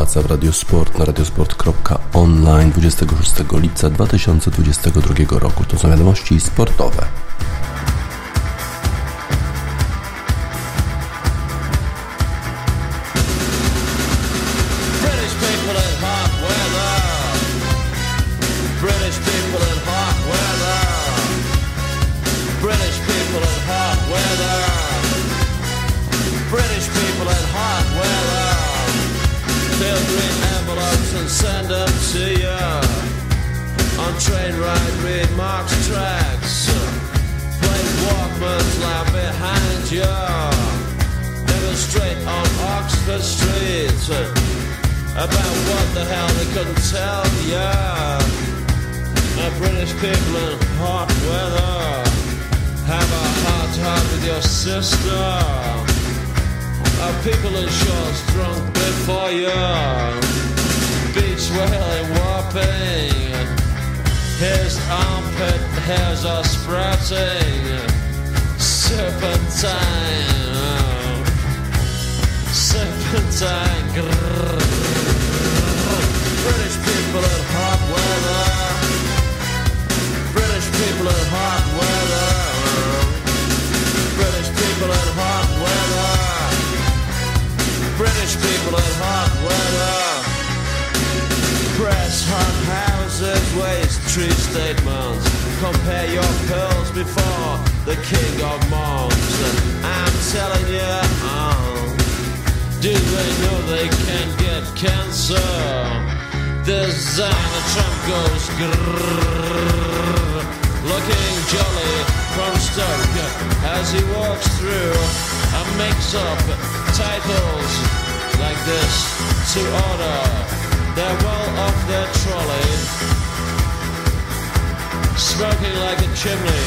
Waca w Radiosport na radiosport.online 26 lipca 2022 roku. To są wiadomości sportowe. From Stoke, as he walks through and makes up titles like this to order. They're well off their trolley, smoking like a chimney.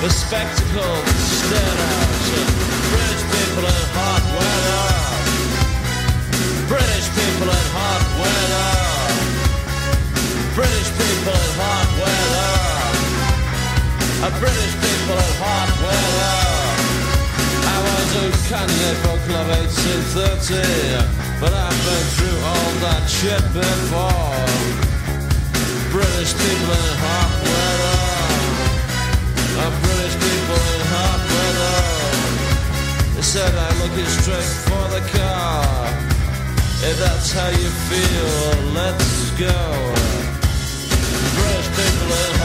The spectacle stared out. British people in hot weather. British people in hot weather. British people in hot a British people at heart, well, well. I was a candidate for Club 1830, but I've been through all that shit before. British people in hot weather. A British people in hot weather. They said I'm looking straight for the car. If that's how you feel, let's go. British people in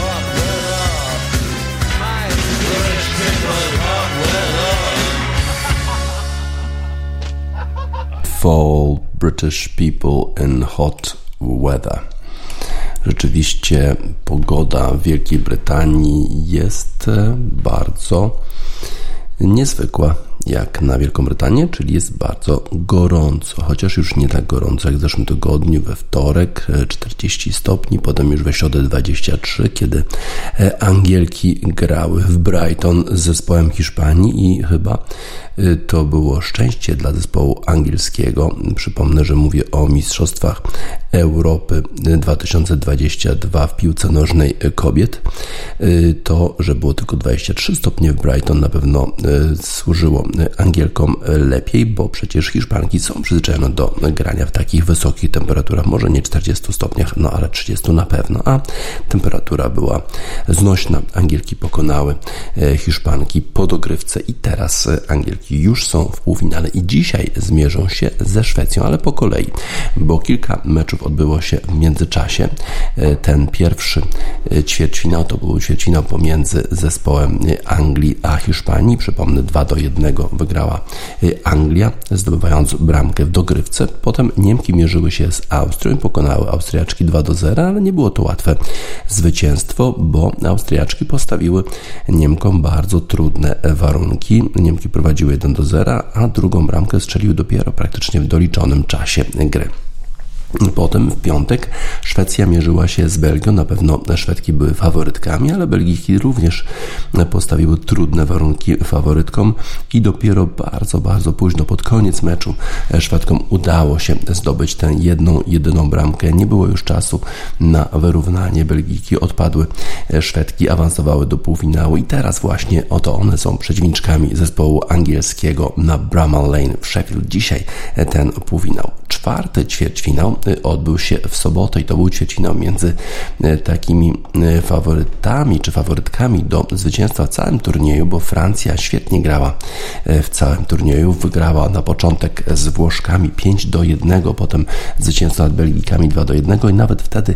Rzeczywiście pogoda w Wielkiej Brytanii jest e, bardzo niezwykła jak na Wielką Brytanię, czyli jest bardzo gorąco, chociaż już nie tak gorąco jak w zeszłym tygodniu, we wtorek 40 e, stopni, potem już we środę 23, kiedy e, Angielki grały w Brighton z zespołem Hiszpanii i chyba Y, to było szczęście dla zespołu angielskiego. Przypomnę, że mówię o Mistrzostwach Europy 2022 w piłce nożnej kobiet. To, że było tylko 23 stopnie w Brighton na pewno służyło Angielkom lepiej, bo przecież Hiszpanki są przyzwyczajone do grania w takich wysokich temperaturach, może nie 40 stopniach, no ale 30 na pewno, a temperatura była znośna. Angielki pokonały Hiszpanki po dogrywce i teraz Angielki już są w półfinale i dzisiaj zmierzą się ze Szwecją, ale po kolei, bo kilka meczów odbyło się w międzyczasie. E, ten pierwszy e, ćwierćfinał to był ćwierćfinał pomiędzy zespołem Anglii a Hiszpanii. Przypomnę, 2 do 1 wygrała e, Anglia, zdobywając bramkę w dogrywce. Potem Niemki mierzyły się z Austrią i pokonały Austriaczki 2 do 0, ale nie było to łatwe zwycięstwo, bo Austriaczki postawiły Niemkom bardzo trudne warunki. Niemki prowadziły 1 do 0, a drugą bramkę strzelił dopiero praktycznie w doliczonym czasie gry. Potem w piątek Szwecja mierzyła się z Belgią. Na pewno Szwedki były faworytkami, ale Belgijki również postawiły trudne warunki faworytkom i dopiero bardzo, bardzo późno pod koniec meczu Szwedkom udało się zdobyć tę jedną, jedyną bramkę. Nie było już czasu na wyrównanie. Belgijki odpadły, Szwedki awansowały do półfinału i teraz właśnie oto one są przeciwniczkami zespołu angielskiego na Bramall Lane w Sheffield. Dzisiaj ten półfinał. Czwarty ćwierćfinał odbył się w sobotę i to był ćwierćfinał między y, takimi y, faworytami czy faworytkami do zwycięstwa w całym turnieju, bo Francja świetnie grała w całym turnieju. Wygrała na początek z Włoszkami 5 do 1, potem zwycięstwo nad Belgikami 2 do 1 i nawet wtedy,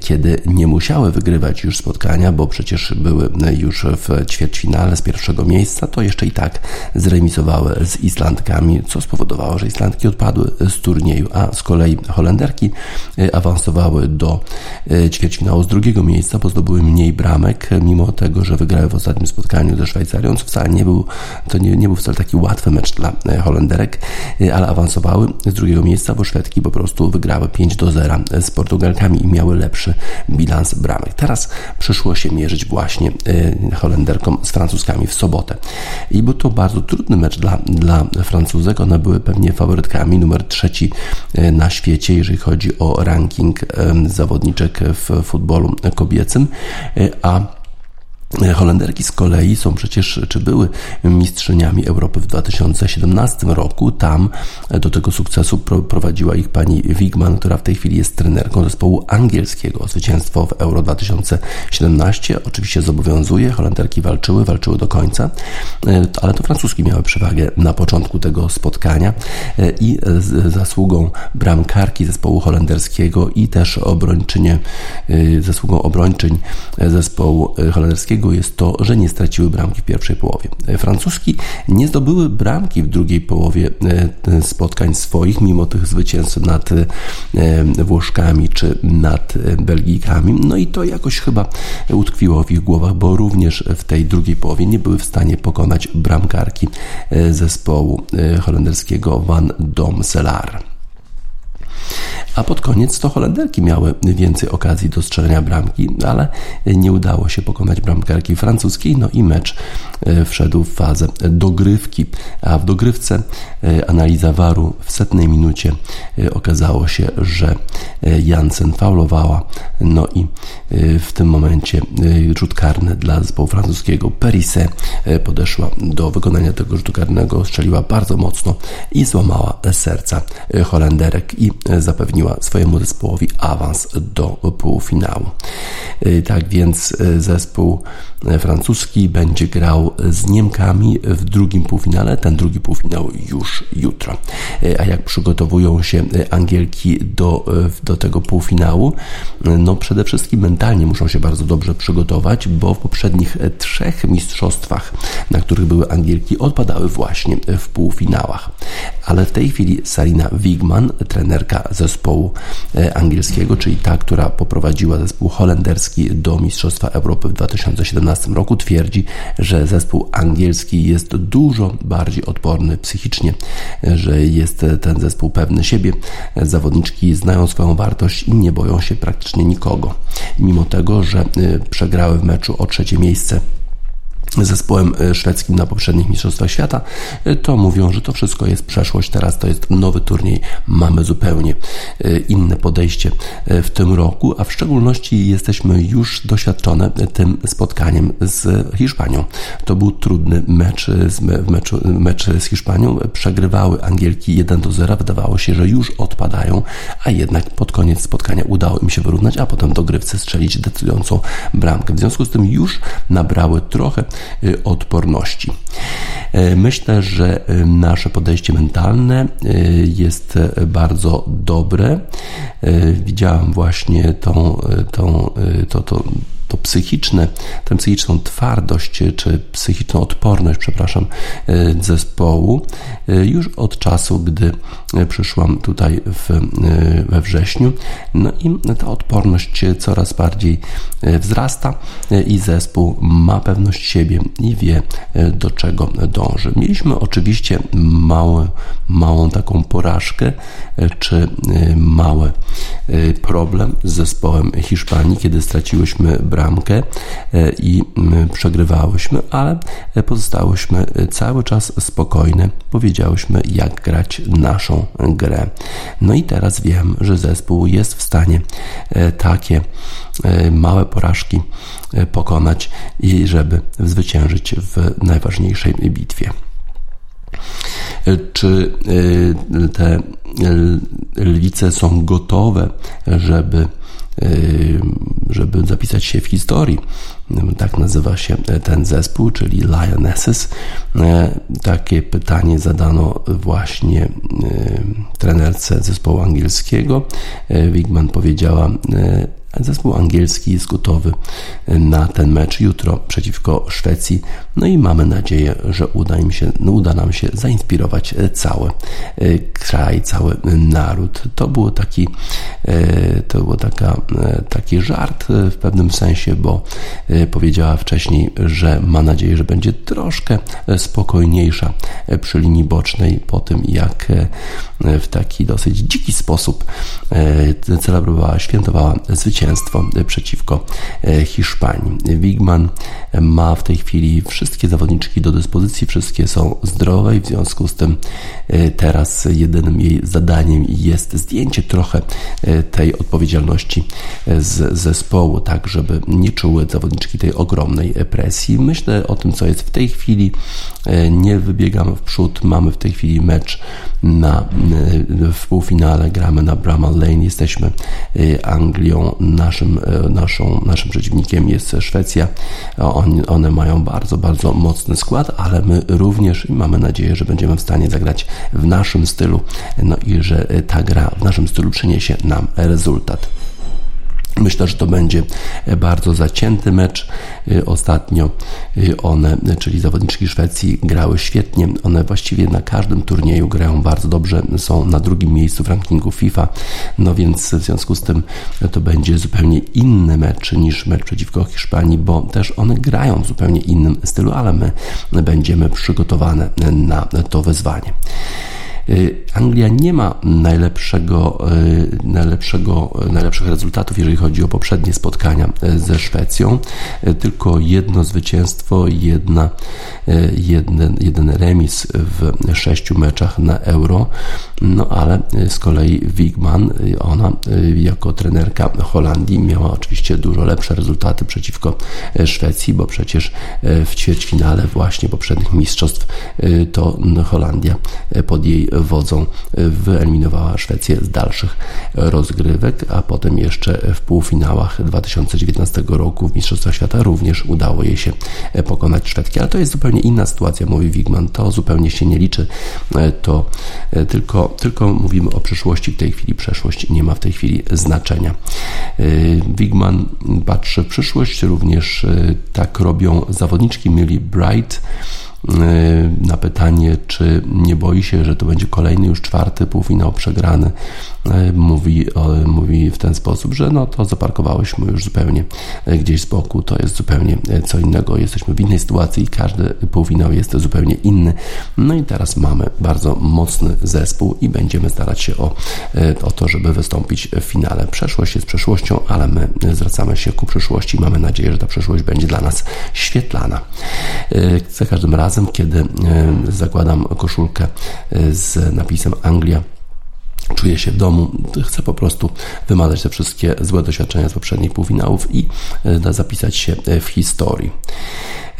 kiedy nie musiały wygrywać już spotkania, bo przecież były już w ćwierćfinale z pierwszego miejsca, to jeszcze i tak zremisowały z Islandkami, co spowodowało, że Islandki odpadły z turnieju, a z kolei Holenderki Holenderki y, awansowały do y, ćwierćfinału z drugiego miejsca, bo zdobyły mniej bramek, mimo tego, że wygrały w ostatnim spotkaniu ze Szwajcarią, co wcale nie był, to nie, nie był wcale taki łatwy mecz dla y, Holenderek, ale awansowały z drugiego miejsca, bo Szwedki po prostu wygrały 5 do 0 z Portugalkami i miały lepszy bilans bramek. Teraz przyszło się mierzyć właśnie Holenderkom z Francuzkami w sobotę. I był to bardzo trudny mecz dla, dla Francuzek. One były pewnie faworytkami numer trzeci na świecie, jeżeli chodzi o ranking zawodniczek w futbolu kobiecym, e, a Holenderki z kolei są przecież, czy były mistrzyniami Europy w 2017 roku. Tam do tego sukcesu prowadziła ich pani Wigman, która w tej chwili jest trenerką zespołu angielskiego. Zwycięstwo w Euro 2017 oczywiście zobowiązuje. Holenderki walczyły, walczyły do końca, ale to francuski miały przewagę na początku tego spotkania i z zasługą bramkarki zespołu holenderskiego i też obrończynie, zasługą obrończyń zespołu holenderskiego jest to, że nie straciły bramki w pierwszej połowie. Francuski nie zdobyły bramki w drugiej połowie e, spotkań swoich, mimo tych zwycięstw nad e, Włoszkami czy nad Belgijkami. No i to jakoś chyba utkwiło w ich głowach, bo również w tej drugiej połowie nie były w stanie pokonać bramkarki e, zespołu holenderskiego Van Domselaar. A pod koniec to Holenderki miały więcej okazji do strzelenia bramki, ale nie udało się pokonać bramkarki francuskiej, no i mecz e, wszedł w fazę dogrywki, a w dogrywce e, analiza waru w setnej minucie e, okazało się, że Jansen faulowała, no i w tym momencie rzut karny dla zespołu francuskiego Perise podeszła do wykonania tego rzutu karnego, strzeliła bardzo mocno i złamała serca Holenderek. I zapewniła swojemu zespołowi awans do półfinału. Y, tak więc y, zespół y, francuski będzie grał z Niemkami w drugim półfinale. Ten drugi półfinał już jutro. A jak przygotowują się Angielki do, do tego półfinału? No przede wszystkim mentalnie muszą się bardzo dobrze przygotować, bo w poprzednich trzech mistrzostwach, na których były Angielki, odpadały właśnie w półfinałach. Ale w tej chwili Sarina Wigman, trenerka zespołu e, angielskiego, czyli ta, która poprowadziła zespół holenderski do Mistrzostwa Europy w 2017 roku, twierdzi, że zespół angielski jest dużo bardziej odporny psychicznie, że jest ten zespół pewny siebie. Zawodniczki znają swoją wartość i nie boją się praktycznie nikogo. Mimo tego, że e, przegrały w meczu o trzecie miejsce zespołem e, szwedzkim na poprzednich Mistrzostwach Świata, e, to mówią, że to wszystko jest przeszłość, teraz to jest nowy turniej, mamy zupełnie e, inne podejście w tym roku, a w szczególności jesteśmy już doświadczone tym spotkaniem z Hiszpanią. To był trudny mecz, mecz, mecz z Hiszpanią, przegrywały Angielki 1 do 0, wydawało się, że już odpadają, a jednak pod koniec spotkania udało im się wyrównać, a potem do grywce strzelić decydującą bramkę. W związku z tym już nabrały trochę odporności. Y, myślę, że y, nasze podejście mentalne jest bardzo dobre. Widziałem właśnie tą, tą, to, to, to psychiczne, tę psychiczną twardość, czy psychiczną odporność, przepraszam, e, zespołu e, już od czasu, gdy e, przyszłam tutaj w, we wrześniu. No i ta odporność coraz bardziej wzrasta i zespół ma pewność siebie i wie, do czego dąży. Mieliśmy oczywiście mały, małą taką porażkę, czy mały problem z zespołem Hiszpanii, kiedy straciłyśmy bramkę i przegrywałyśmy, ale pozostałyśmy cały czas spokojne. Powiedziałyśmy, jak grać naszą grę. No i teraz wiem, że zespół jest w stanie takie małe porażki pokonać i żeby zwyciężyć w najważniejszej bitwie. Czy te lwice są gotowe, żeby żeby zapisać się w historii. Tak nazywa się ten zespół, czyli Lionesses. Takie pytanie zadano właśnie y, trenerce zespołu angielskiego. Wigman powiedziała Zespół angielski jest gotowy na ten mecz jutro przeciwko Szwecji. No i mamy nadzieję, że uda, im się, no uda nam się zainspirować cały e, kraj, cały naród. To było taki, e, to było taka, e, taki żart w pewnym sensie, bo powiedziała wcześniej, że ma nadzieję, że będzie troszkę spokojniejsza przy linii bocznej po tym, jak w taki dosyć dziki sposób celebrowała, świętowała zwycięstwo zwycięstwo przeciwko e, Hiszpanii. Wigman ma w tej chwili wszystkie zawodniczki do dyspozycji, wszystkie są zdrowe i w związku z tym e, teraz jedynym jej zadaniem jest zdjęcie trochę e, tej odpowiedzialności z zespołu, tak żeby nie czuły zawodniczki tej ogromnej presji. Myślę o tym, co jest w tej chwili. Nie wybiegamy w przód. Mamy w tej chwili mecz na, w półfinale, gramy na Bramall Lane. Jesteśmy Anglią naszym, e, naszą, naszym przeciwnikiem jest Szwecja. Oni, one mają bardzo, bardzo mocny skład, ale my również mamy nadzieję, że będziemy w stanie zagrać w naszym stylu, no i że ta gra w naszym stylu przyniesie nam rezultat. Myślę, że to będzie bardzo zacięty mecz. Y, ostatnio y, one, czyli zawodniczki Szwecji, grały świetnie. One właściwie na każdym turnieju grają bardzo dobrze. Są na drugim miejscu w rankingu FIFA. No więc w związku z tym to będzie zupełnie inny mecz niż mecz przeciwko Hiszpanii, bo też one grają w zupełnie innym stylu, ale my będziemy przygotowane na to wyzwanie. Y, Anglia nie ma najlepszego, y, najlepszego, najlepszych rezultatów, jeżeli chodzi o poprzednie spotkania y, ze Szwecją. Tylko jedno zwycięstwo, jedna, jeden, jeden remis w sześciu meczach na Euro. No ale z kolei Wigman, ona jako trenerka Holandii miała oczywiście dużo lepsze rezultaty przeciwko Szwecji, bo przecież w ćwierćfinale właśnie poprzednich mistrzostw to Holandia pod jej wodzą wyeliminowała Szwecję z dalszych rozgrywek, a potem jeszcze w półfinałach 2019 roku w Mistrzostwach Świata również udało jej się pokonać Szwedki, ale to jest zupełnie inna sytuacja, mówi Wigman, to zupełnie się nie liczy, to tylko, tylko mówimy o przyszłości, w tej chwili przeszłość nie ma w tej chwili znaczenia. Wigman patrzy w przyszłość, również tak robią zawodniczki Millie Bright, na pytanie, czy nie boi się, że to będzie kolejny już czwarty półfinał przegrany, mówi, mówi w ten sposób, że no to zaparkowałyśmy już zupełnie y, gdzieś z boku, to jest zupełnie co innego, jesteśmy w innej sytuacji i każdy półfinał jest zupełnie inny. No i teraz mamy bardzo mocny zespół i będziemy starać się o, o to, żeby wystąpić w finale. Przeszłość jest przeszłością, ale my zwracamy się ku przyszłości i mamy nadzieję, że ta przyszłość będzie dla nas świetlana. Za każdym razem kiedy e, zakładam koszulkę e, z napisem Anglia czuję się w domu, chcę po prostu wymazać te wszystkie złe doświadczenia z poprzednich półfinałów i e, zapisać się w historii.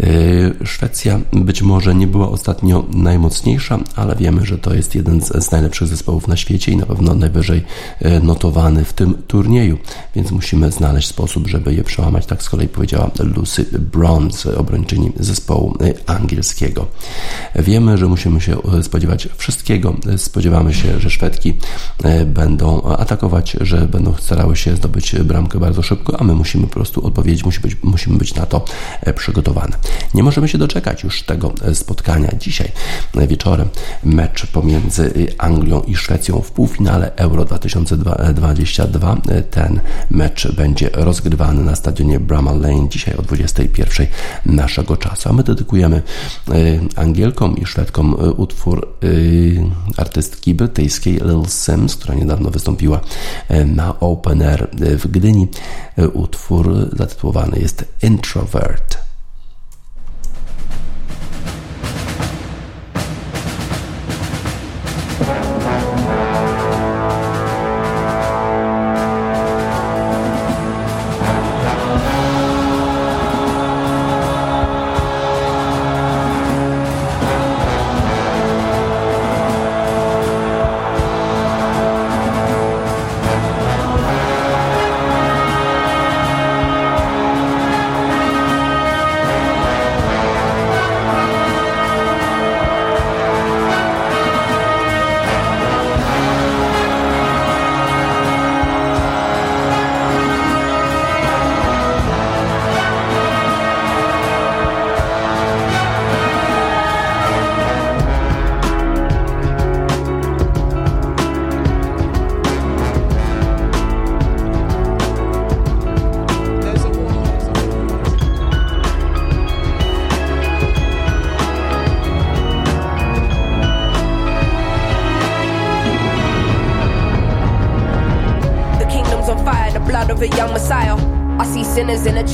E, Szwecja być może nie była ostatnio najmocniejsza, ale wiemy, że to jest jeden z, najlepszych zespołów na świecie i na pewno najwyżej e, notowany w tym turnieju, więc musimy znaleźć sposób, żeby je przełamać. Tak z kolei powiedziała Lucy Bronze, obrończyni zespołu e, angielskiego. Wiemy, że musimy się spodziewać wszystkiego. Spodziewamy się, że Szwedki będą atakować, że będą starały się zdobyć bramkę bardzo szybko, a my musimy po prostu odpowiedzieć, być, musimy być na to przygotowane. Nie możemy się doczekać już tego spotkania. Dzisiaj wieczorem mecz pomiędzy Anglią i Szwecją w półfinale Euro 2022. Ten mecz będzie rozgrywany na stadionie Bramall Lane dzisiaj o 21 naszego czasu. A my dedykujemy Angielkom i Szwedkom utwór artystki brytyjskiej Lil Sims, która niedawno wystąpiła na Open Air w Gdyni. Utwór zatytułowany jest Introvert.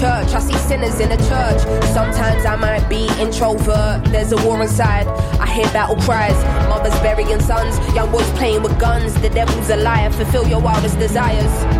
church. I see sinners in the church. Sometimes I might be introvert. There's a war inside. I hear battle cries. Mothers burying sons. Young boys playing with guns. The devil's a liar. Fulfill your wildest desires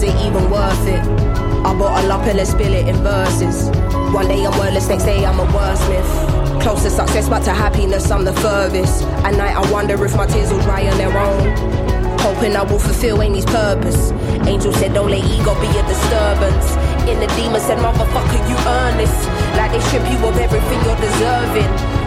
was it even worth it? I bought a lot and let's spill it in verses. One day I'm worthless. next day I'm a wordsmith. Close to success, but to happiness I'm the furthest. At night I wonder if my tears will dry on their own. Hoping I will fulfill Amy's purpose. Angel said, don't let ego be a disturbance. In the demon said, motherfucker, you earn this. Like they strip you of everything you're deserving.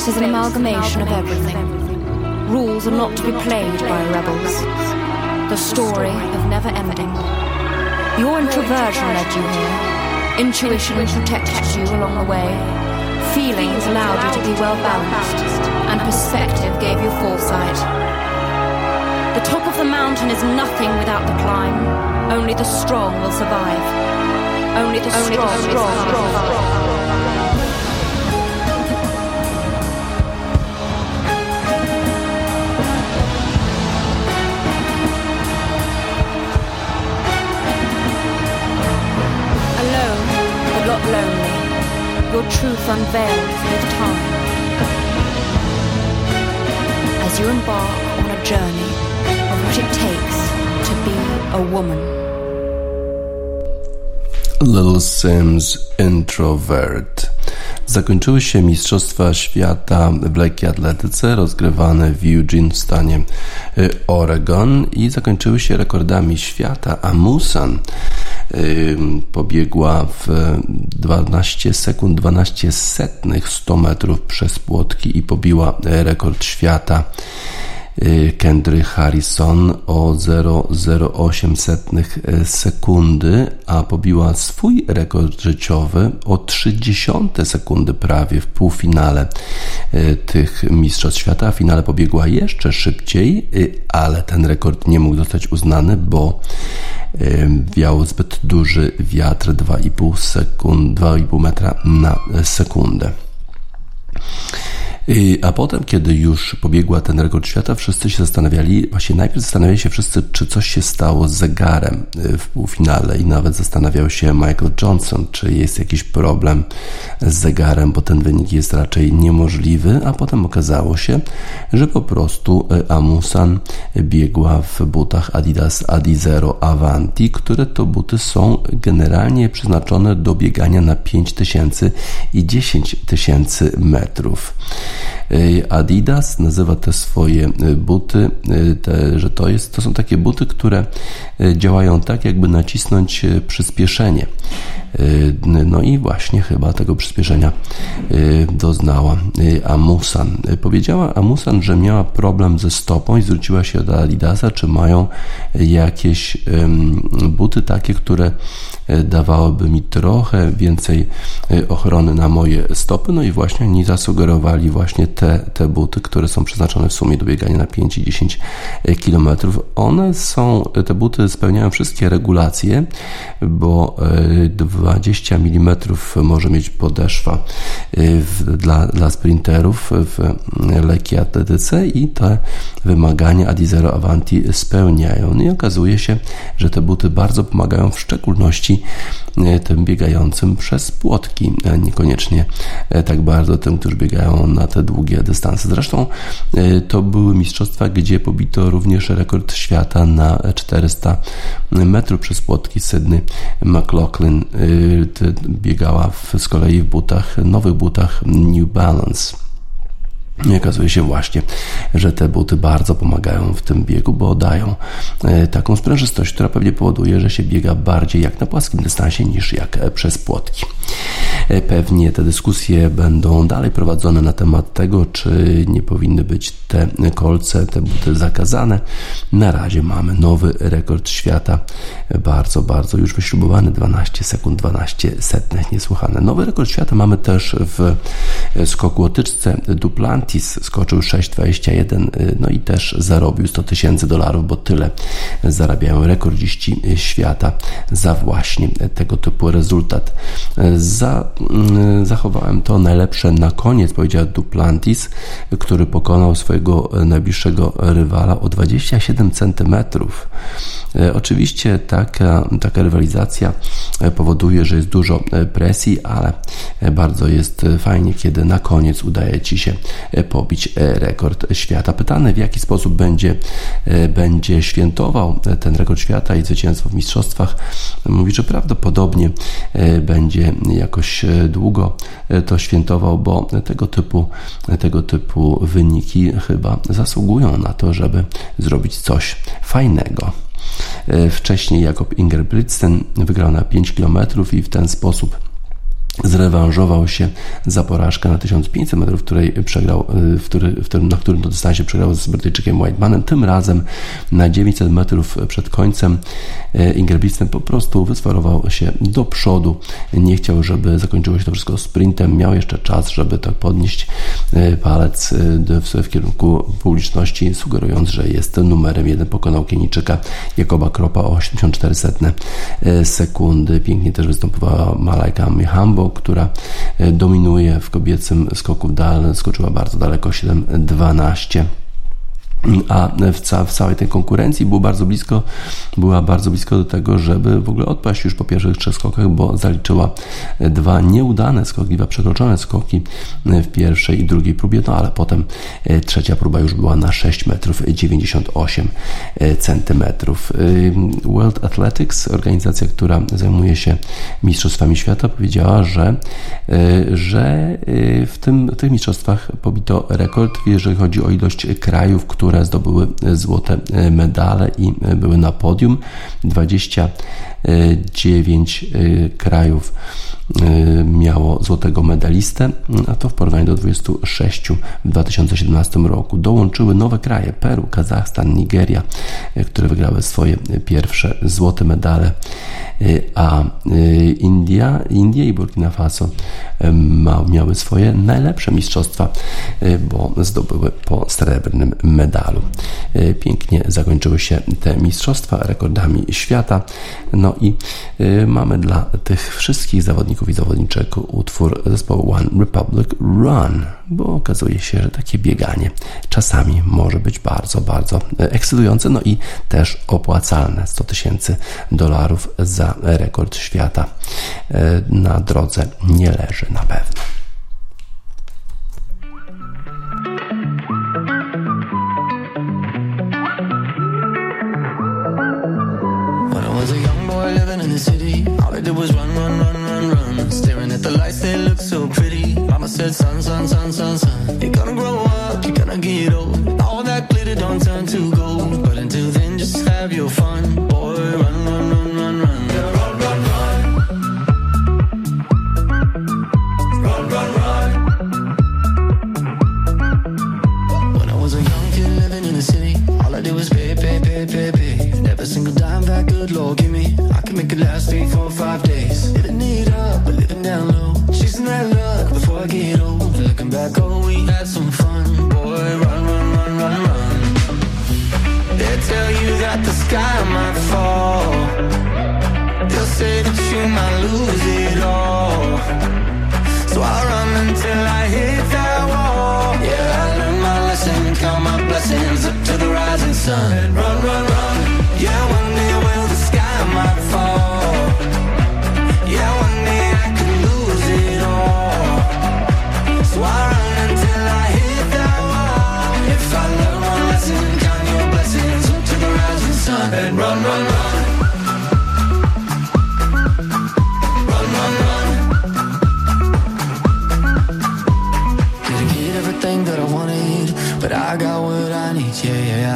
Race is an amalgamation of everything. Rules are not to be played by rebels. The story of never ending. Your introversion led you here. Intuition protected you along the way. Feelings allowed you to be well balanced. And perspective gave you foresight. The top of the mountain is nothing without the climb. Only the strong will survive. Only the strong, Only the strong, strong, strong. lonely, your truth unveiled with time. As you embark on a journey of what it takes to be a woman. Little Sims Introvert. Zakończyły się Mistrzostwa Świata w lekkiej atletyce rozgrywane w Eugene w stanie y, Oregon i zakończyły się rekordami świata. Amusan pobiegła w 12 sekund 12 setnych 100 metrów przez płotki i pobiła rekord świata. Y, Kendry Harrison o 0,08 sekundy, a pobiła swój rekord życiowy o 30 sekundy prawie w półfinale y, tych Mistrzostw Świata. W finale pobiegła jeszcze szybciej, y, ale ten rekord nie mógł zostać uznany, bo wiał zbyt duży wiatr 2,5 sekund, 2,5 metra na sekundę. A potem, kiedy już pobiegła ten rekord świata, wszyscy się zastanawiali, właśnie najpierw zastanawiali się wszyscy, czy coś się stało z zegarem y, w półfinale i nawet zastanawiał się Michael Johnson, czy jest jakiś problem z zegarem, bo ten wynik jest raczej niemożliwy, a potem okazało się, że po prostu y, Amusan biegła w butach Adidas Adizero Avanti, które to buty są generalnie przeznaczone do biegania na 5000 i 10 tysięcy metrów. Adidas nazywa te swoje e, buty, e, te, że to, jest, to są takie buty, które e, działają tak, jakby nacisnąć przyspieszenie. No i właśnie chyba tego przyspieszenia doznała Amusan. Powiedziała Amusan, że miała problem ze stopą i zwróciła się do Adidasa, czy mają jakieś buty takie, które dawałyby mi trochę więcej ochrony na moje stopy. No i właśnie oni zasugerowali właśnie te, te buty, które są przeznaczone w sumie do biegania na 5 i 10 km. One są, te buty spełniają wszystkie regulacje, bo 20 mm może mieć podeszwa e, dla, dla sprinterów w lekkiej atletyce i te wymagania Adizero Avanti spełniają. No I okazuje się, że te buty bardzo pomagają w szczególności e, tym biegającym przez płotki, niekoniecznie e, tak bardzo tym, którzy biegają na te długie dystanse. Zresztą e, to były mistrzostwa, gdzie pobito również rekord świata na 400 metrów przez płotki. Sydney McLaughlin biegała w, z kolei w butach, nowych butach New Balance. I okazuje się właśnie, że te buty bardzo pomagają w tym biegu, bo dają e, taką sprężystość, która pewnie powoduje, że się biega bardziej jak na płaskim dystansie niż jak e, przez płotki. E, pewnie te dyskusje będą dalej prowadzone na temat tego, czy nie powinny być te kolce, te buty zakazane. Na razie mamy nowy rekord świata, bardzo, bardzo już wyśrubowany, 12 sekund, 12 setnych, niesłychane. Nowy rekord świata mamy też w skoku otyczce Duplantis, skoczył 6,21, y, no i też zarobił 100 tysięcy dolarów, bo tyle zarabiają rekordziści świata za właśnie tego typu rezultat. Za, y, zachowałem to najlepsze na koniec, powiedział Duplantis, który pokonał swojego najbliższego rywala o 27 centymetrów. Y, oczywiście taka, taka rywalizacja powoduje, że jest dużo presji, ale bardzo jest fajnie, kiedy na koniec udaje Ci się pobić e, rekord świata. Pytany, w jaki sposób będzie, e, będzie świętował e, ten rekord świata i zwycięstwo w mistrzostwach, mówi, że prawdopodobnie będzie jakoś długo to świętował, bo tego typu, tego typu wyniki chyba zasługują na to, żeby zrobić coś fajnego. Wcześniej Jakob Ingebrigtsen wygrał na 5 km i w ten sposób zrewanżował się za porażkę na 1500 metrów, której przegrał, y, w który, w którym, na którym to dystansie przegrał z Brytyjczykiem Whitemanem. Tym razem na 900 metrów przed końcem y, Ingerbistem po prostu wysfarował się do przodu. Nie chciał, żeby zakończyło się to wszystko sprintem. Miał jeszcze czas, żeby tak podnieść y, palec w, w kierunku publiczności, sugerując, że jest numerem jeden. Pokonał Kenijczyka Jakoba Kropa o 84 sekundy. Pięknie też występowała Malajka Mihambo, która e, dominuje w kobiecym skoku dal, skoczyła bardzo daleko 7.12 a w, ca w, całej tej konkurencji było bardzo blisko, była bardzo blisko do tego, żeby w ogóle odpaść już po pierwszych trzech skokach, bo zaliczyła dwa nieudane skoki, dwa przekroczone skoki w pierwszej i drugiej próbie, no ale potem e, trzecia próba już była na 6 metrów 98 e, centymetrów. E, World Athletics, organizacja, która zajmuje się mistrzostwami świata, powiedziała, że, że w, tym, w tych mistrzostwach pobito rekord, jeżeli chodzi o ilość krajów, które które zdobyły złote e, medale i e, były na podium. 20 E, 9 e, krajów e, miało złotego medalistę, a to w porównaniu do 26 w 2017 roku. Dołączyły nowe kraje Peru, Kazachstan, Nigeria, które wygrały swoje pierwsze złote medale, a India, Indie i Burkina Faso miały swoje najlepsze mistrzostwa, bo zdobyły po srebrnym medalu. Pięknie zakończyły się te mistrzostwa rekordami świata. No i mamy dla tych wszystkich zawodników i zawodniczek utwór zespołu One Republic Run, bo okazuje się, że takie bieganie czasami może być bardzo, bardzo ekscytujące, no i też opłacalne. 100 tysięcy dolarów za rekord świata e, na drodze nie leży na pewno. in the city. All I did was run, run, run, run, run. Staring at the lights, they look so pretty. Mama said, son, son, son, son, son. You're gonna grow up, you're gonna get old. All that glitter don't turn to gold. But until then, just have your fun. Boy, run, run, run, run, run. Run, run, run. When I was a young kid living in the city, all I did was pay, pay, pay, pay, pay. Every single dime that good Lord give me make it last three, four, five days. Living it up, but living down low. Chasing that luck before I get old. Looking back, oh, we had some fun. Boy, run, run, run, run, run. They tell you that the sky might fall. They'll say that you might lose it all. So I'll run until I hit that wall. Yeah, I learned my lesson, count my blessings up to the rising sun. Run.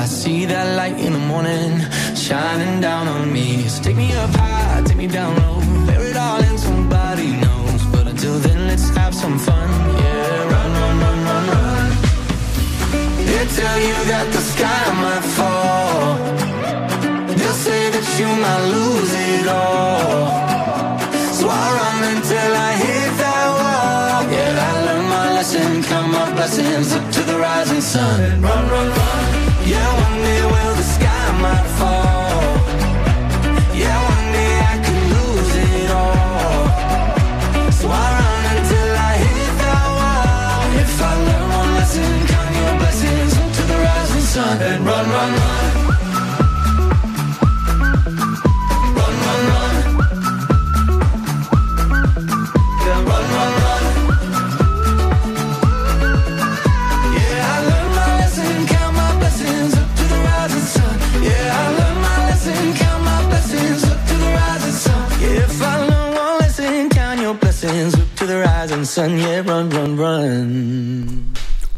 I see that light in the morning shining down on me. So take me up high, take me down low, bear it all in somebody knows. But until then, let's have some fun. Yeah, run, run, run, run, run. They tell you that the sky might fall. They'll say that you might lose it all. So I run until I hit that wall. Yeah, I learned my lesson, count my blessings, up to the rising sun. Run, run, run me away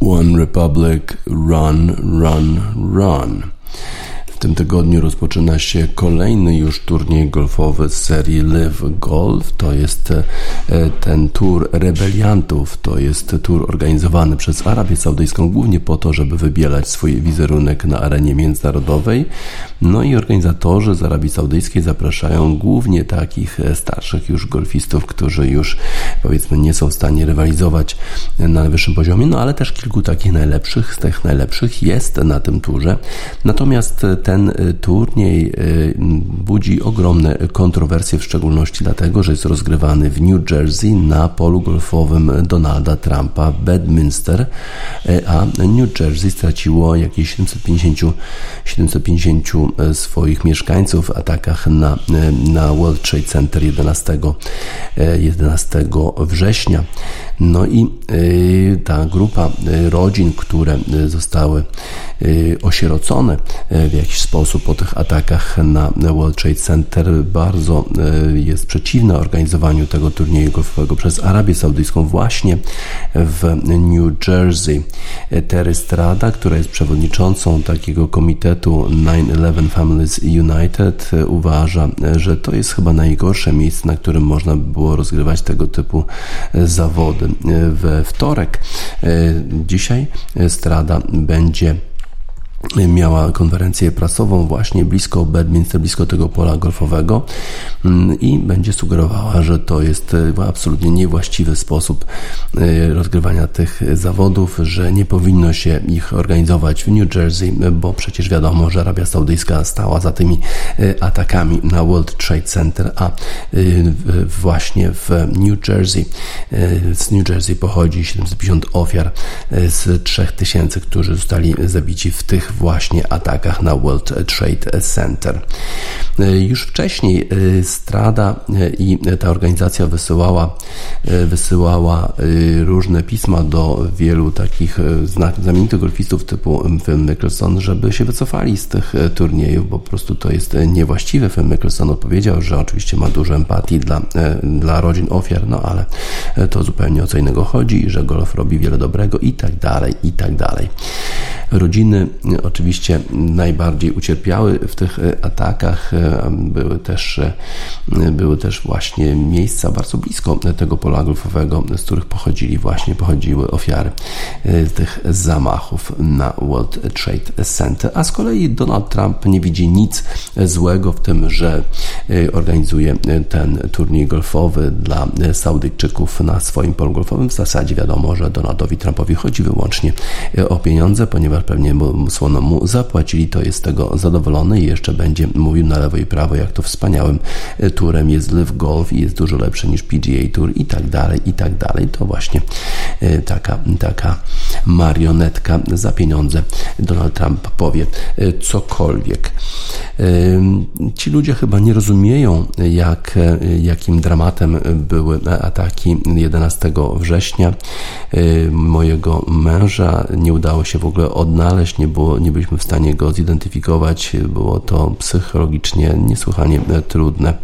One Republic, Run, Run, Run. W tym tygodniu rozpoczyna się kolejny już turniej golfowy z serii Live Golf. To jest e, ten tur rebeliantów. To jest tur organizowany przez Arabię Saudyjską głównie po to, żeby wybielać swój wizerunek na arenie międzynarodowej. No i organizatorzy z Arabii Saudyjskiej zapraszają głównie takich e, starszych już golfistów, którzy już powiedzmy nie są w stanie rywalizować na najwyższym poziomie, no ale też kilku takich najlepszych z tych najlepszych jest na tym turze. Natomiast ten y, turniej y, budzi ogromne kontrowersje, w szczególności dlatego, że jest rozgrywany w New Jersey na polu golfowym Donalda Trumpa Bedminster, y, a New Jersey straciło jakieś 750, 750 swoich mieszkańców w atakach na, na World Trade Center 11, 11 września. No i ta grupa rodzin, które zostały osierocone w jakiś sposób po tych atakach na World Trade Center bardzo jest przeciwna organizowaniu tego turnieju golfowego przez Arabię Saudyjską właśnie w New Jersey. Terry Strada, która jest przewodniczącą takiego komitetu 9-11 Families United uważa, że to jest chyba najgorsze miejsce, na którym można by było rozgrywać tego typu zawody. We wtorek. Dzisiaj Strada będzie miała konferencję prasową właśnie blisko Bedminster, blisko tego pola golfowego mm, i będzie sugerowała, że to jest e, absolutnie niewłaściwy sposób e, rozgrywania tych zawodów, że nie powinno się ich organizować w New Jersey, bo przecież wiadomo, że Arabia Saudyjska stała za tymi e, atakami na World Trade Center, a właśnie w New Jersey z New Jersey pochodzi 750 ofiar z 3000, którzy zostali zabici w tych właśnie atakach na World Trade Center. Już wcześniej y, Strada y, i ta organizacja wysyłała, wysyłała różne pisma do wielu takich znamienitych golfistów typu Phil Mickelson, żeby się wycofali z tych turniejów, bo po prostu to jest niewłaściwe. Phil Mickelson odpowiedział, że oczywiście ma dużo empatii dla, dla rodzin ofiar, no ale to zupełnie o co innego chodzi, że golf robi wiele dobrego i tak dalej, i tak dalej. Rodziny oczywiście najbardziej ucierpiały w tych e, atakach. E, były też, e, były też właśnie miejsca bardzo blisko tego pola golfowego, z których pochodzili właśnie, pochodziły ofiary tych zamachów na World Trade Center. A z kolei Donald Trump nie widzi nic złego w tym, że organizuje ten turniej golfowy dla Saudyjczyków na swoim polu golfowym. W zasadzie wiadomo, że Donaldowi Trumpowi chodzi wyłącznie o pieniądze, ponieważ pewnie mu zapłacili, to jest tego zadowolony i jeszcze będzie mówił na lewo i prawo, jak to wspaniałym e, turem jest Live Golf i jest dużo lepszy niż PGA Tour i tak dalej, i tak dalej. To właśnie e, taka, taka marionetka za pieniądze. Donald Trump powie e, cokolwiek. Ci ludzie chyba nie rozumieją, jak, jakim dramatem były ataki 11 września. Mojego męża nie udało się w ogóle odnaleźć, nie, było, nie byliśmy w stanie go zidentyfikować. Było to psychologicznie niesłychanie trudne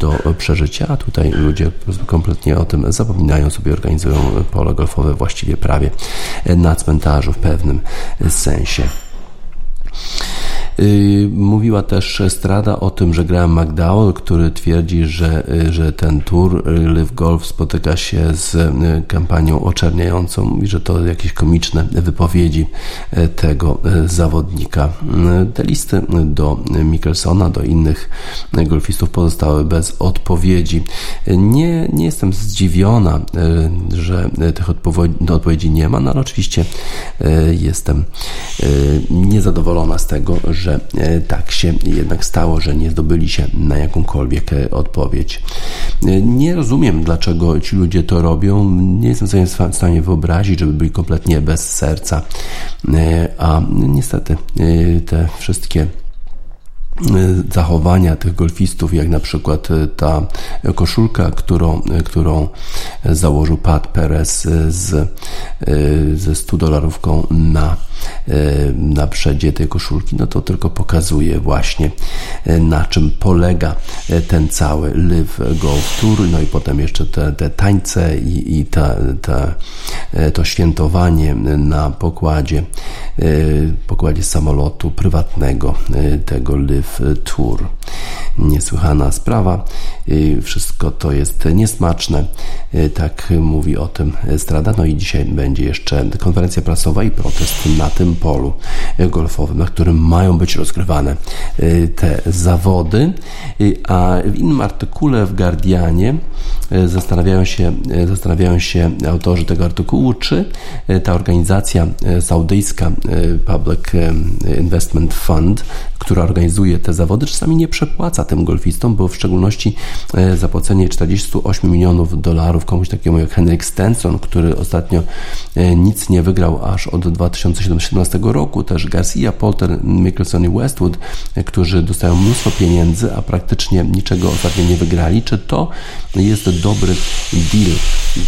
do przeżycia, a tutaj ludzie kompletnie o tym zapominają sobie, organizują pole golfowe właściwie prawie na cmentarzu w pewnym sensie. Y, mówiła też Strada o tym, że Graham McDowell, który twierdzi, że, y, że ten tour y, Live Golf spotyka się z kampanią oczerniającą i że to jakieś komiczne wypowiedzi tego zawodnika. Te listy do Mikkelsona, do innych golfistów pozostały bez odpowiedzi. Nie, nie jestem zdziwiona, że tych odpowiedzi nie ma, no ale oczywiście jestem niezadowolona z tego, że że e, tak się jednak stało, że nie zdobyli się na jakąkolwiek e, odpowiedź. E, nie rozumiem, dlaczego ci ludzie to robią. Nie jestem sobie w stanie wyobrazić, żeby byli kompletnie bez serca. A niestety te wszystkie zachowania tych golfistów, jak na przykład ta koszulka, którą, którą założył Pat Perez z, ze 100 dolarówką na, na przedzie tej koszulki, no to tylko pokazuje właśnie na czym polega ten cały Live Golf Tour, no i potem jeszcze te, te tańce i, i ta, ta, to świętowanie na pokładzie, pokładzie samolotu prywatnego tego Live Tour. Niesłychana sprawa. Wszystko to jest niesmaczne. Tak mówi o tym Strada. No i dzisiaj będzie jeszcze konferencja prasowa i protest na tym polu golfowym, na którym mają być rozgrywane te zawody. A w innym artykule w Guardianie zastanawiają się, zastanawiają się autorzy tego artykułu, czy ta organizacja saudyjska Public Investment Fund, która te zawody, czasami nie przepłaca tym golfistom, bo w szczególności e, zapłacenie 48 milionów dolarów komuś takiemu jak Henrik Stenson, który ostatnio e, nic nie wygrał aż od 2017 roku, też Garcia, Polter, Mickelson i Westwood, e, którzy dostają mnóstwo pieniędzy, a praktycznie niczego ostatnio nie wygrali. Czy to jest dobry deal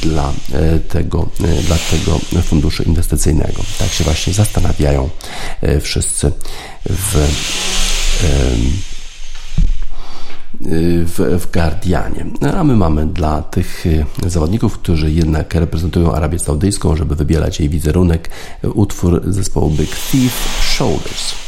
dla tego, dla tego funduszu inwestycyjnego? Tak się właśnie zastanawiają wszyscy w w, w Guardianie. A my mamy dla tych y, zawodników, którzy jednak reprezentują Arabię Saudyjską, żeby wybierać jej wizerunek, utwór zespołu Big Thief Shoulders.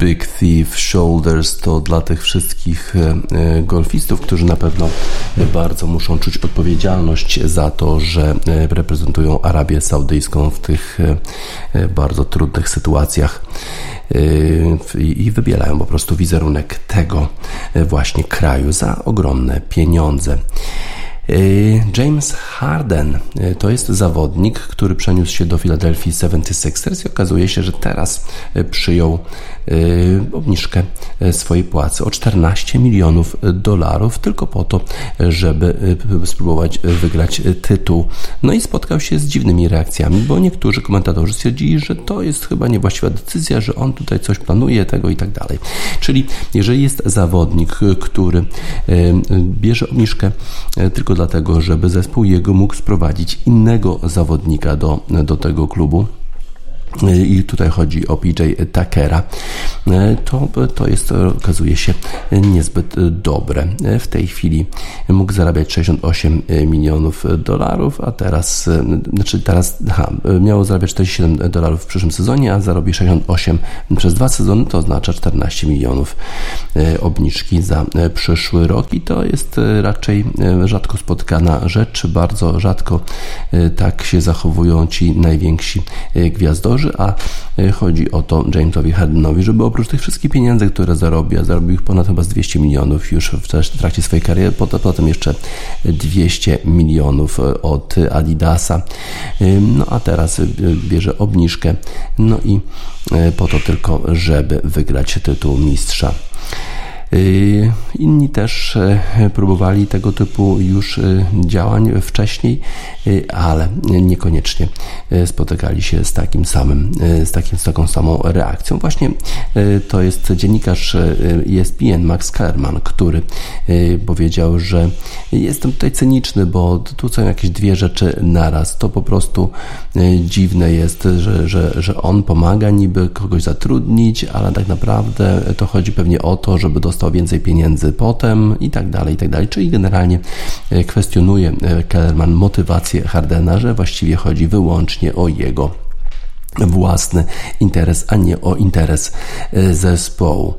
Big Thief Shoulders to dla tych wszystkich golfistów, którzy na pewno bardzo muszą czuć odpowiedzialność za to, że reprezentują Arabię Saudyjską w tych bardzo trudnych sytuacjach i wybielają po prostu wizerunek tego właśnie kraju za ogromne pieniądze. Y, James Harden y, to jest zawodnik, który przeniósł się do Philadelphia 76ers i okazuje się, że teraz y, przyjął obniżkę swojej płacy o 14 milionów dolarów tylko po to, żeby spróbować wygrać tytuł. No i spotkał się z dziwnymi reakcjami, bo niektórzy komentatorzy stwierdzili, że to jest chyba niewłaściwa decyzja, że on tutaj coś planuje, tego i tak dalej. Czyli jeżeli jest zawodnik, który bierze obniżkę tylko dlatego, żeby zespół jego mógł sprowadzić innego zawodnika do, do tego klubu i tutaj chodzi o PJ Tuckera, to, to jest, okazuje się, niezbyt dobre. W tej chwili mógł zarabiać 68 milionów dolarów, a teraz, znaczy teraz, aha, miało zarabiać 47 dolarów w przyszłym sezonie, a zarobi 68 przez dwa sezony, to oznacza 14 milionów obniżki za przyszły rok. I to jest raczej rzadko spotkana rzecz, bardzo rzadko tak się zachowują ci najwięksi gwiazdorzy, a e, chodzi o to Jamesowi Hardenowi, żeby oprócz tych wszystkich pieniędzy, które zarobi, a zarobił ich ponad chyba 200 milionów już w trakcie swojej kariery, potem jeszcze 200 milionów e, od Adidasa, e, no a teraz bierze obniżkę, no i po to tylko, żeby wygrać tytuł mistrza. Y, inni też e, próbowali tego typu już e, działań wcześniej, e, ale niekoniecznie spotykali się z takim samym, z, takim, z taką samą reakcją. Właśnie to jest dziennikarz ESPN Max Kellerman, który powiedział, że jestem tutaj cyniczny, bo tu są jakieś dwie rzeczy naraz. To po prostu dziwne jest, że, że, że on pomaga niby kogoś zatrudnić, ale tak naprawdę to chodzi pewnie o to, żeby dostać dostał więcej pieniędzy potem i tak dalej, i tak dalej. Czyli generalnie e, kwestionuje e, Kellerman motywację Hardena, że właściwie chodzi wyłącznie o jego własny interes, a nie o interes e, zespołu.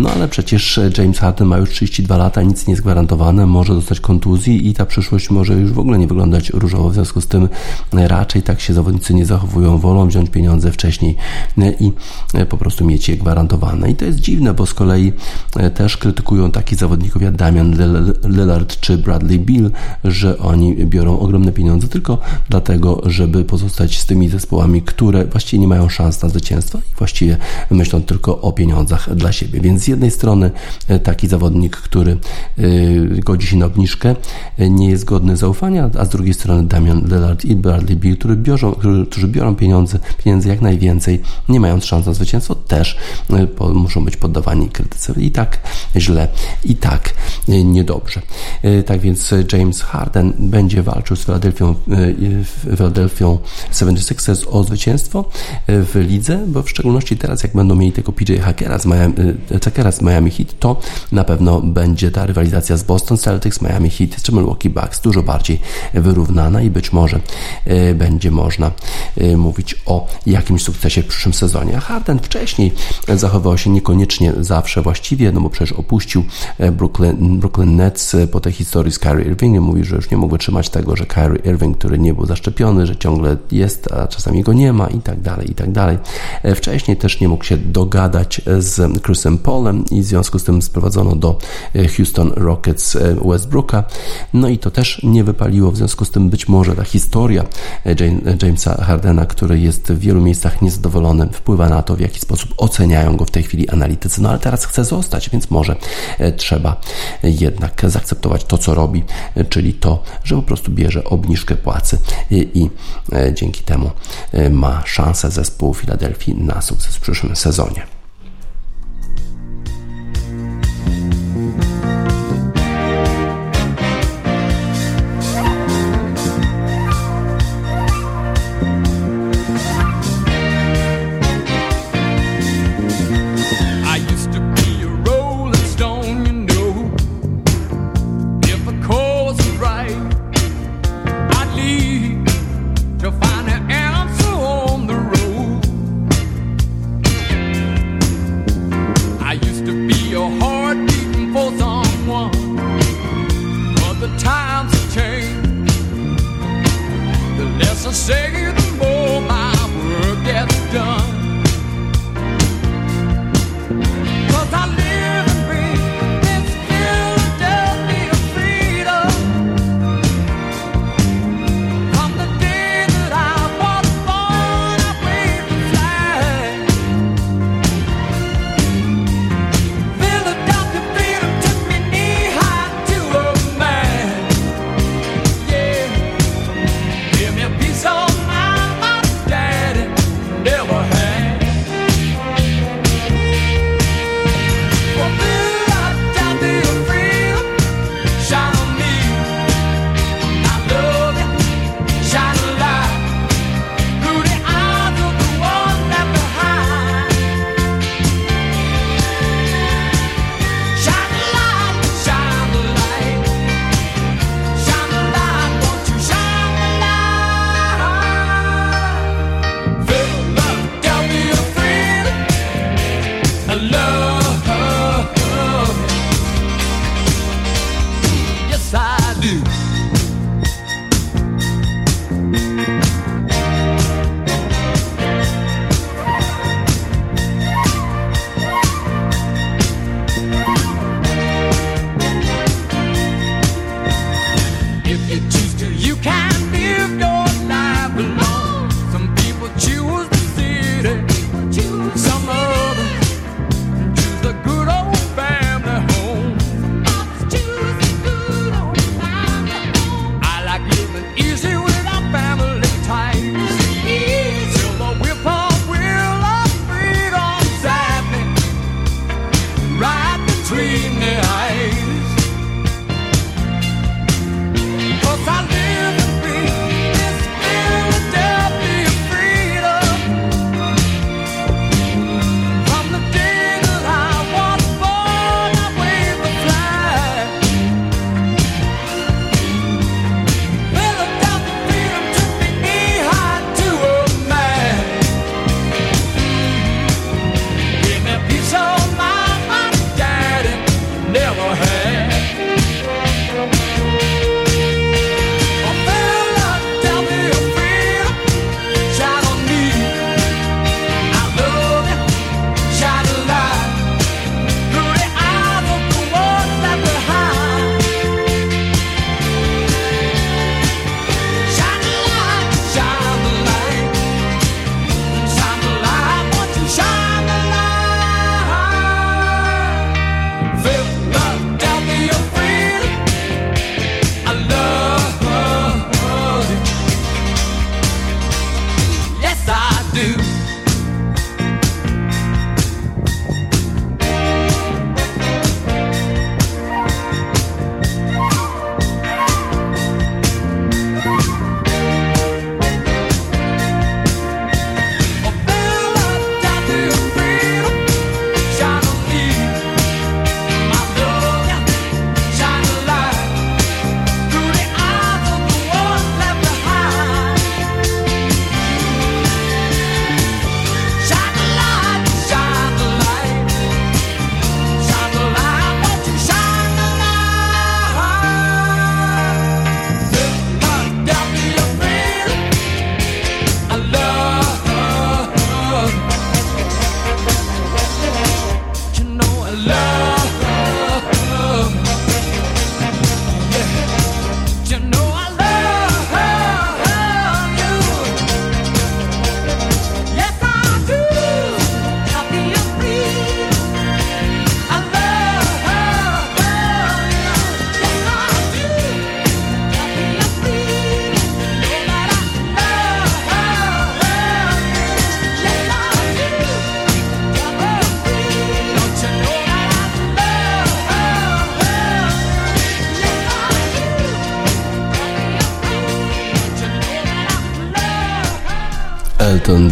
No ale przecież James Harden ma już 32 lata, nic nie jest gwarantowane, może dostać kontuzji i ta przyszłość może już w ogóle nie wyglądać różowo. W związku z tym raczej tak się zawodnicy nie zachowują, wolą wziąć pieniądze wcześniej e, i e, po prostu mieć je gwarantowane. I to jest dziwne, bo z kolei też krytykują takich zawodników jak Damian Lillard czy Bradley Bill, że oni biorą ogromne pieniądze tylko dlatego, żeby pozostać z tymi zespołami, które właściwie nie mają szans na zwycięstwo i właściwie myślą tylko o pieniądzach dla siebie. Więc z jednej strony e, taki zawodnik, który e, godzi się na obniżkę, e, nie jest godny zaufania, a z drugiej strony Damian Lillard i Bradley Bill, którzy biorą, którzy biorą pieniądze, pieniędzy jak najwięcej, nie mając szans na zwycięstwo, też muszą być poddawani krytyce. I tak źle, i tak niedobrze. Tak więc James Harden będzie walczył z Philadelphia, Philadelphia 76ers o zwycięstwo w lidze, bo w szczególności teraz, jak będą mieli tego PJ Hackera z Miami, Hackera z Miami Heat, to na pewno będzie ta rywalizacja z Boston Celtics, Miami Heat czy Milwaukee Bucks dużo bardziej wyrównana i być może e, będzie można e, mówić o jakimś sukcesie w przyszłym sezonie. A Harden wcześniej zachował się niekoniecznie zawsze właściwie, no bo przecież opuścił e, Brooklyn, Brooklyn Nets po tej historii z Kyrie Irvingiem. Mówi, że już nie mógł trzymać tego, że Kyrie Irving, który nie był zaszczepiony, że ciągle jest, a czasami go nie ma i tak tak dalej, i tak dalej. E, wcześniej też nie mógł się dogadać z Chrisem Paulem i w związku z tym sprowadzono do e, Houston Rockets e, Westbrooka. No i to też nie wypaliło, w związku z tym być może ta historia Jamesa Hardena, który jest w wielu miejscach niezadowolony, wpływa na to, w jaki sposób oceniają go w tej chwili analitycy. No ale teraz chce zostać, więc może trzeba jednak zaakceptować to, co robi, czyli to, że po prostu bierze obniżkę płacy i dzięki temu ma szansę szansę zespołu Filadelfii na sukces w przyszłym sezonie.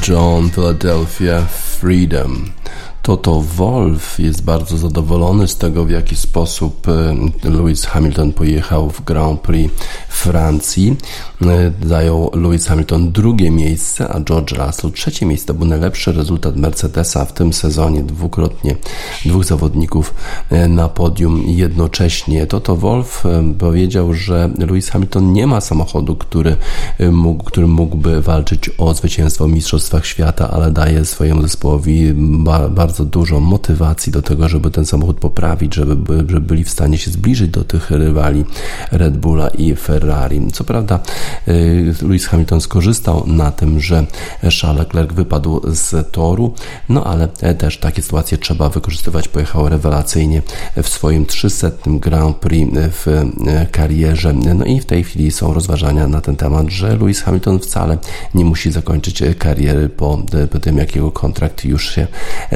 John, Philadelphia, Freedom. Toto Wolf jest bardzo zadowolony z tego, w jaki sposób e, Lewis Hamilton pojechał w Grand Prix Francji. E, zajął Lewis Hamilton drugie miejsce, a George Russell trzecie miejsce. To był najlepszy rezultat Mercedesa w tym sezonie. Dwukrotnie dwóch zawodników e, na podium jednocześnie. Toto Wolf powiedział, że Lewis Hamilton nie ma samochodu, który mógł, który mógłby walczyć o zwycięstwo w Mistrzostwach Świata, ale daje swojemu zespołowi bardzo bardzo dużo motywacji do tego, żeby ten samochód poprawić, żeby, żeby byli w stanie się zbliżyć do tych rywali Red Bulla i Ferrari. Co prawda y, Lewis Hamilton skorzystał na tym, że Charles Leclerc wypadł z toru, no ale też takie sytuacje trzeba wykorzystywać. Pojechał rewelacyjnie w swoim 300 Grand Prix w y, karierze. No i w tej chwili są rozważania na ten temat, że Lewis Hamilton wcale nie musi zakończyć kariery po, po tym, jak jego kontrakt już się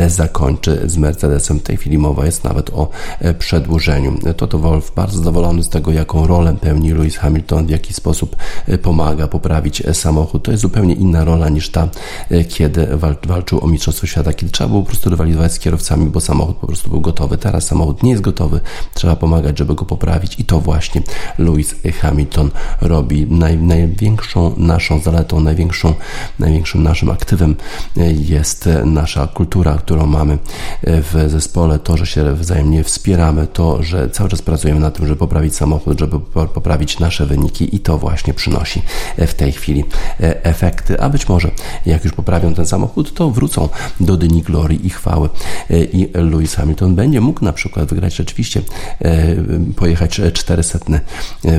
zakończy zakończy z Mercedesem. W tej chwili mowa jest nawet o e, przedłużeniu. Toto Wolf bardzo zadowolony z tego, jaką rolę pełni Lewis Hamilton, w jaki sposób e, pomaga poprawić e, samochód. To jest zupełnie inna rola niż ta, kiedy walczył o Mistrzostwo Świata, kiedy trzeba było po prostu rywalizować z kierowcami, bo samochód po prostu był gotowy. Teraz samochód nie jest gotowy, trzeba pomagać, żeby go poprawić i to właśnie Lewis Hamilton robi. Naj, największą naszą zaletą, największą, największym naszym aktywem jest nasza kultura, którą mamy w zespole, to, że się wzajemnie wspieramy, to, że cały czas pracujemy na tym, żeby poprawić samochód, żeby poprawić nasze wyniki i to właśnie przynosi w tej chwili efekty, a być może jak już poprawią ten samochód, to wrócą do dni glorii i chwały i Lewis Hamilton będzie mógł na przykład wygrać rzeczywiście, pojechać 400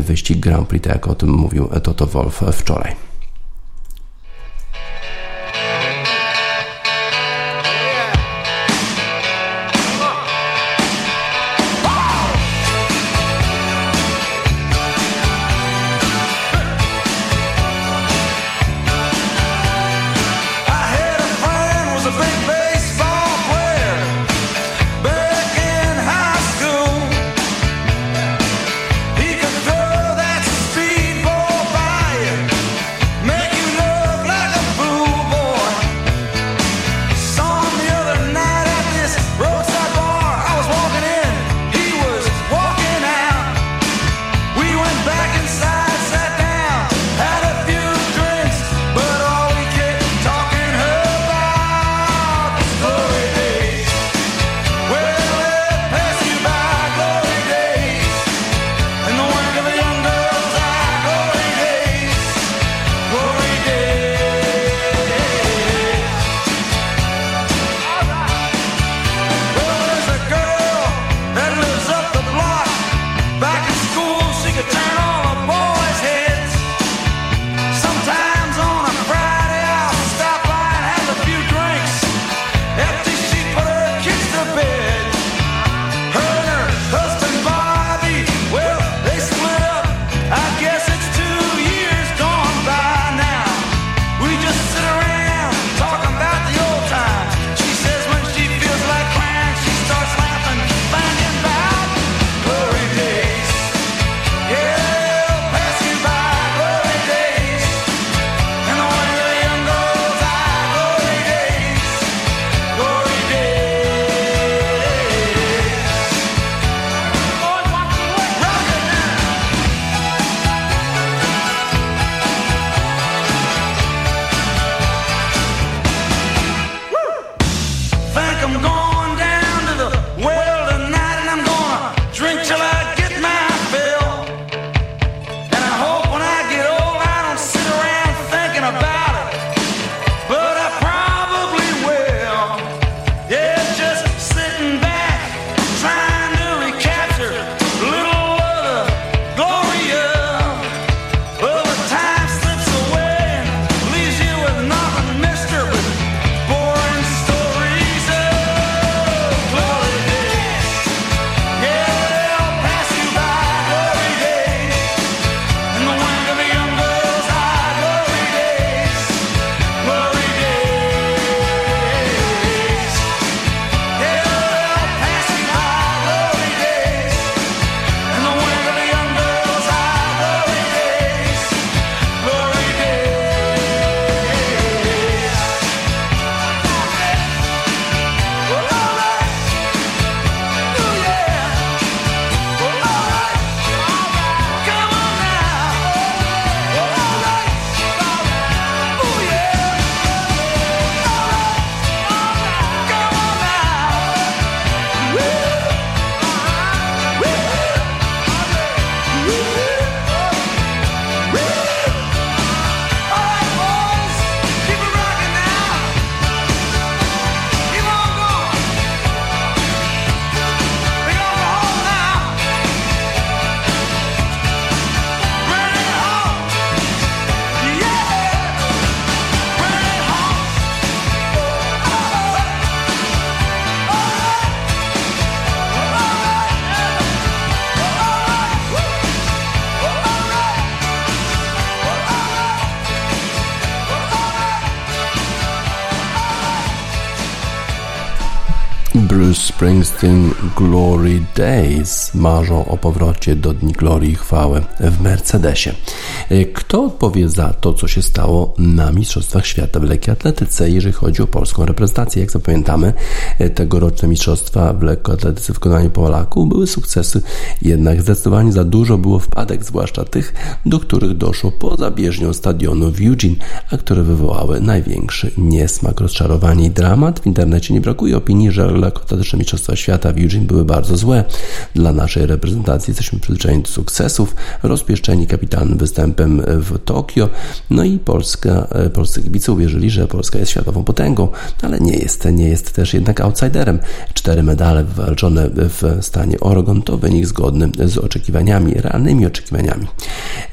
wyścig Grand Prix, tak jak o tym mówił Toto Wolf wczoraj. Bruce Springsteen Glory Days marzą o powrocie do dni glorii i chwały w Mercedesie. Kto odpowie za to, co się stało na Mistrzostwach Świata w lekkiej atletyce, jeżeli chodzi o polską reprezentację? Jak zapamiętamy, tegoroczne Mistrzostwa w lekkoatletyce w wykonaniu Polaków były sukcesy, jednak zdecydowanie za dużo było wpadek, zwłaszcza tych, do których doszło poza bieżnią stadionu w Eugene, a które wywołały największy niesmak, rozczarowanie i dramat. W internecie nie brakuje opinii, że lekkoatletyczne Mistrzostwa Świata w Eugene były bardzo złe. Dla naszej reprezentacji jesteśmy przyzwyczajeni do sukcesów, rozpieszczeni kapitalnym występem w Tokio, no i Polska, e, polscy kibice uwierzyli, że Polska jest światową potęgą, ale nie jest, nie jest też jednak outsiderem. Cztery medale wywalczone w stanie Oregon to wynik zgodny z oczekiwaniami, realnymi oczekiwaniami.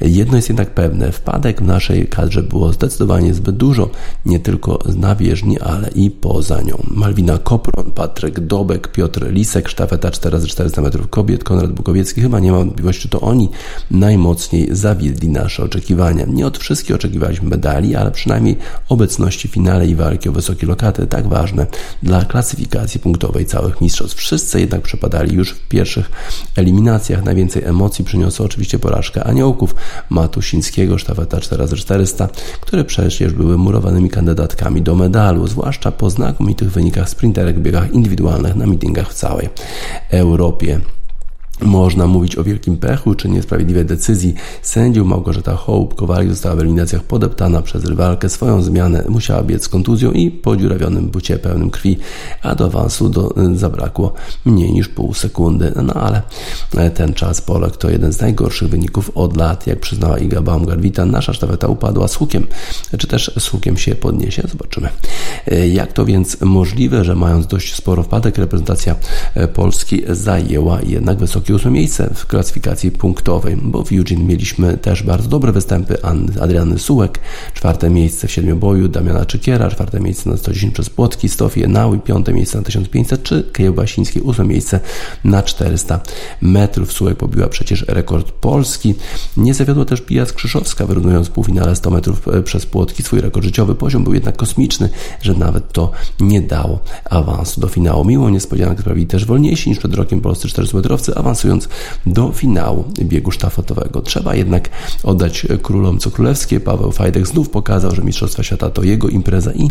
Jedno jest jednak pewne, wpadek w naszej kadrze było zdecydowanie zbyt dużo, nie tylko na bieżni, ale i poza nią. Malwina Kopron, Patryk Dobek, Piotr Lisek, sztafeta 4x400 metrów kobiet, Konrad Bukowiecki, chyba nie ma wątpliwości, to oni najmocniej zawiedli nasze oczekiwania. Nie od wszystkich oczekiwaliśmy medali, ale przynajmniej obecności w finale i walki o wysokie lokaty, tak ważne dla klasyfikacji punktowej całych mistrzostw. Wszyscy jednak przepadali już w pierwszych eliminacjach. Najwięcej emocji przyniosła oczywiście porażka aniołków Matusińskiego, sztafeta 4x400, które przecież były murowanymi kandydatkami do medalu, zwłaszcza po znakomitych wynikach sprinterek w biegach indywidualnych na meetingach w całej Europie. Można mówić o wielkim pechu czy niesprawiedliwej decyzji sędziów. Małgorzata Hołb Kowalik została w eliminacjach podeptana przez rywalkę. Swoją zmianę musiała biec z kontuzją i podziurawionym bucie pełnym krwi, a do awansu do, zabrakło mniej niż pół sekundy. No ale ten czas Polek to jeden z najgorszych wyników od lat. Jak przyznała Iga Baumgart-Witan, nasza sztafeta upadła z hukiem. Czy też z hukiem się podniesie? Zobaczymy. Jak to więc możliwe, że mając dość sporo wpadek, reprezentacja Polski zajęła jednak wysokie ósme miejsce w klasyfikacji punktowej, bo w Eugene mieliśmy też bardzo dobre występy Adriany Sułek, czwarte miejsce w siedmioboju Damiana Czykiera, czwarte miejsce na 110 przez Płotki, Stofie Nały, piąte miejsce na 1500, czy Kiełbasiński, ósme miejsce na 400 metrów. Sułek pobiła przecież rekord Polski. Nie zawiodła też Pija Skrzyszowska, wyrównując w półfinale 100 metrów e, przez Płotki. Swój rekord życiowy poziom był jednak kosmiczny, że nawet to nie dało awansu do finału. Miło niespodziankę sprawili też wolniejsi niż przed rokiem polscy 400-metrowcy, awans awansując do finału biegu sztafetowego. Trzeba jednak oddać królom co królewskie. Paweł Fajdek znów pokazał, że Mistrzostwa Świata to jego impreza i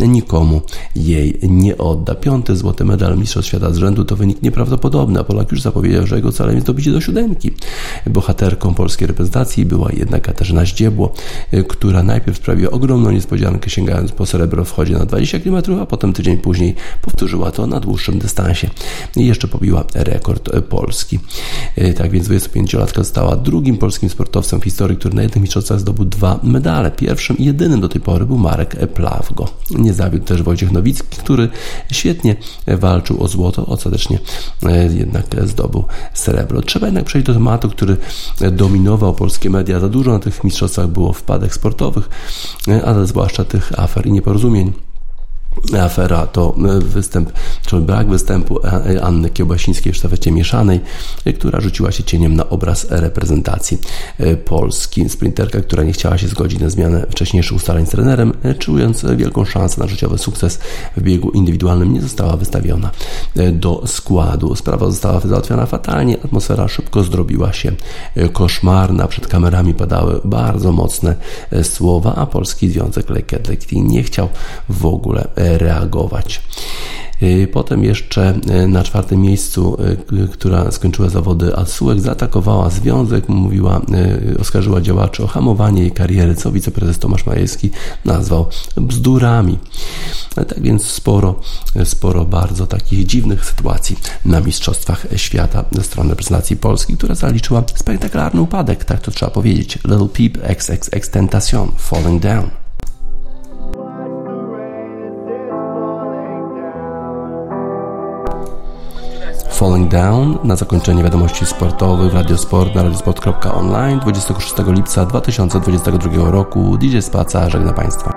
nikomu jej nie odda. Piąty złoty medal Mistrzostw Świata z rzędu to wynik nieprawdopodobny, a Polak już zapowiedział, że jego celem jest dobicie do siódemki. Bohaterką polskiej reprezentacji była jednak Katarzyna Zdziebło, która najpierw sprawiła ogromną niespodziankę, sięgając po srebro w chodzie na 20 km, a potem tydzień później powtórzyła to na dłuższym dystansie. I jeszcze pobiła rekord Polski. Polski. E, tak więc 25-latka została drugim polskim sportowcem w historii, który na jednych mistrzostwach zdobył dwa medale. Pierwszym i jedynym do tej pory był Marek Plawgo. Nie zawiódł też Wojciech Nowicki, który świetnie walczył o złoto, ostatecznie e, jednak zdobył srebro. Trzeba jednak przejść do tematu, który dominował polskie media. Za dużo na tych mistrzostwach było wpadek sportowych, ale zwłaszcza tych afer i nieporozumień afera to e, występ, czy brak występu Anny Kiełbasińskiej w sztafecie mieszanej, e, która rzuciła się cieniem na obraz reprezentacji e, Polski. Sprinterka, która nie chciała się zgodzić na zmianę wcześniejszych ustaleń z trenerem, czując wielką szansę na życiowy sukces w biegu indywidualnym, nie została wystawiona do składu. Sprawa została załatwiona fatalnie, atmosfera szybko zdrobiła się koszmarna, przed kamerami padały bardzo mocne słowa, a Polski Związek Lekki nie chciał w ogóle reagować. Y, potem jeszcze y, na czwartym miejscu, y, która skończyła zawody Asułek, zaatakowała związek, mówiła, oskarżyła działaczy o hamowanie jej kariery, co wiceprezes Tomasz Majewski nazwał bzdurami. Tak więc sporo, sporo bardzo takich dziwnych sytuacji na Mistrzostwach Świata ze strony reprezentacji Polski, która zaliczyła spektakularny upadek, tak to trzeba powiedzieć. Little Peep XXX Tentation Falling Down. Falling Down na zakończenie wiadomości sportowych w Radiosport na radiosport.online 26 lipca 2022 roku. DJ Spaca żegna Państwa.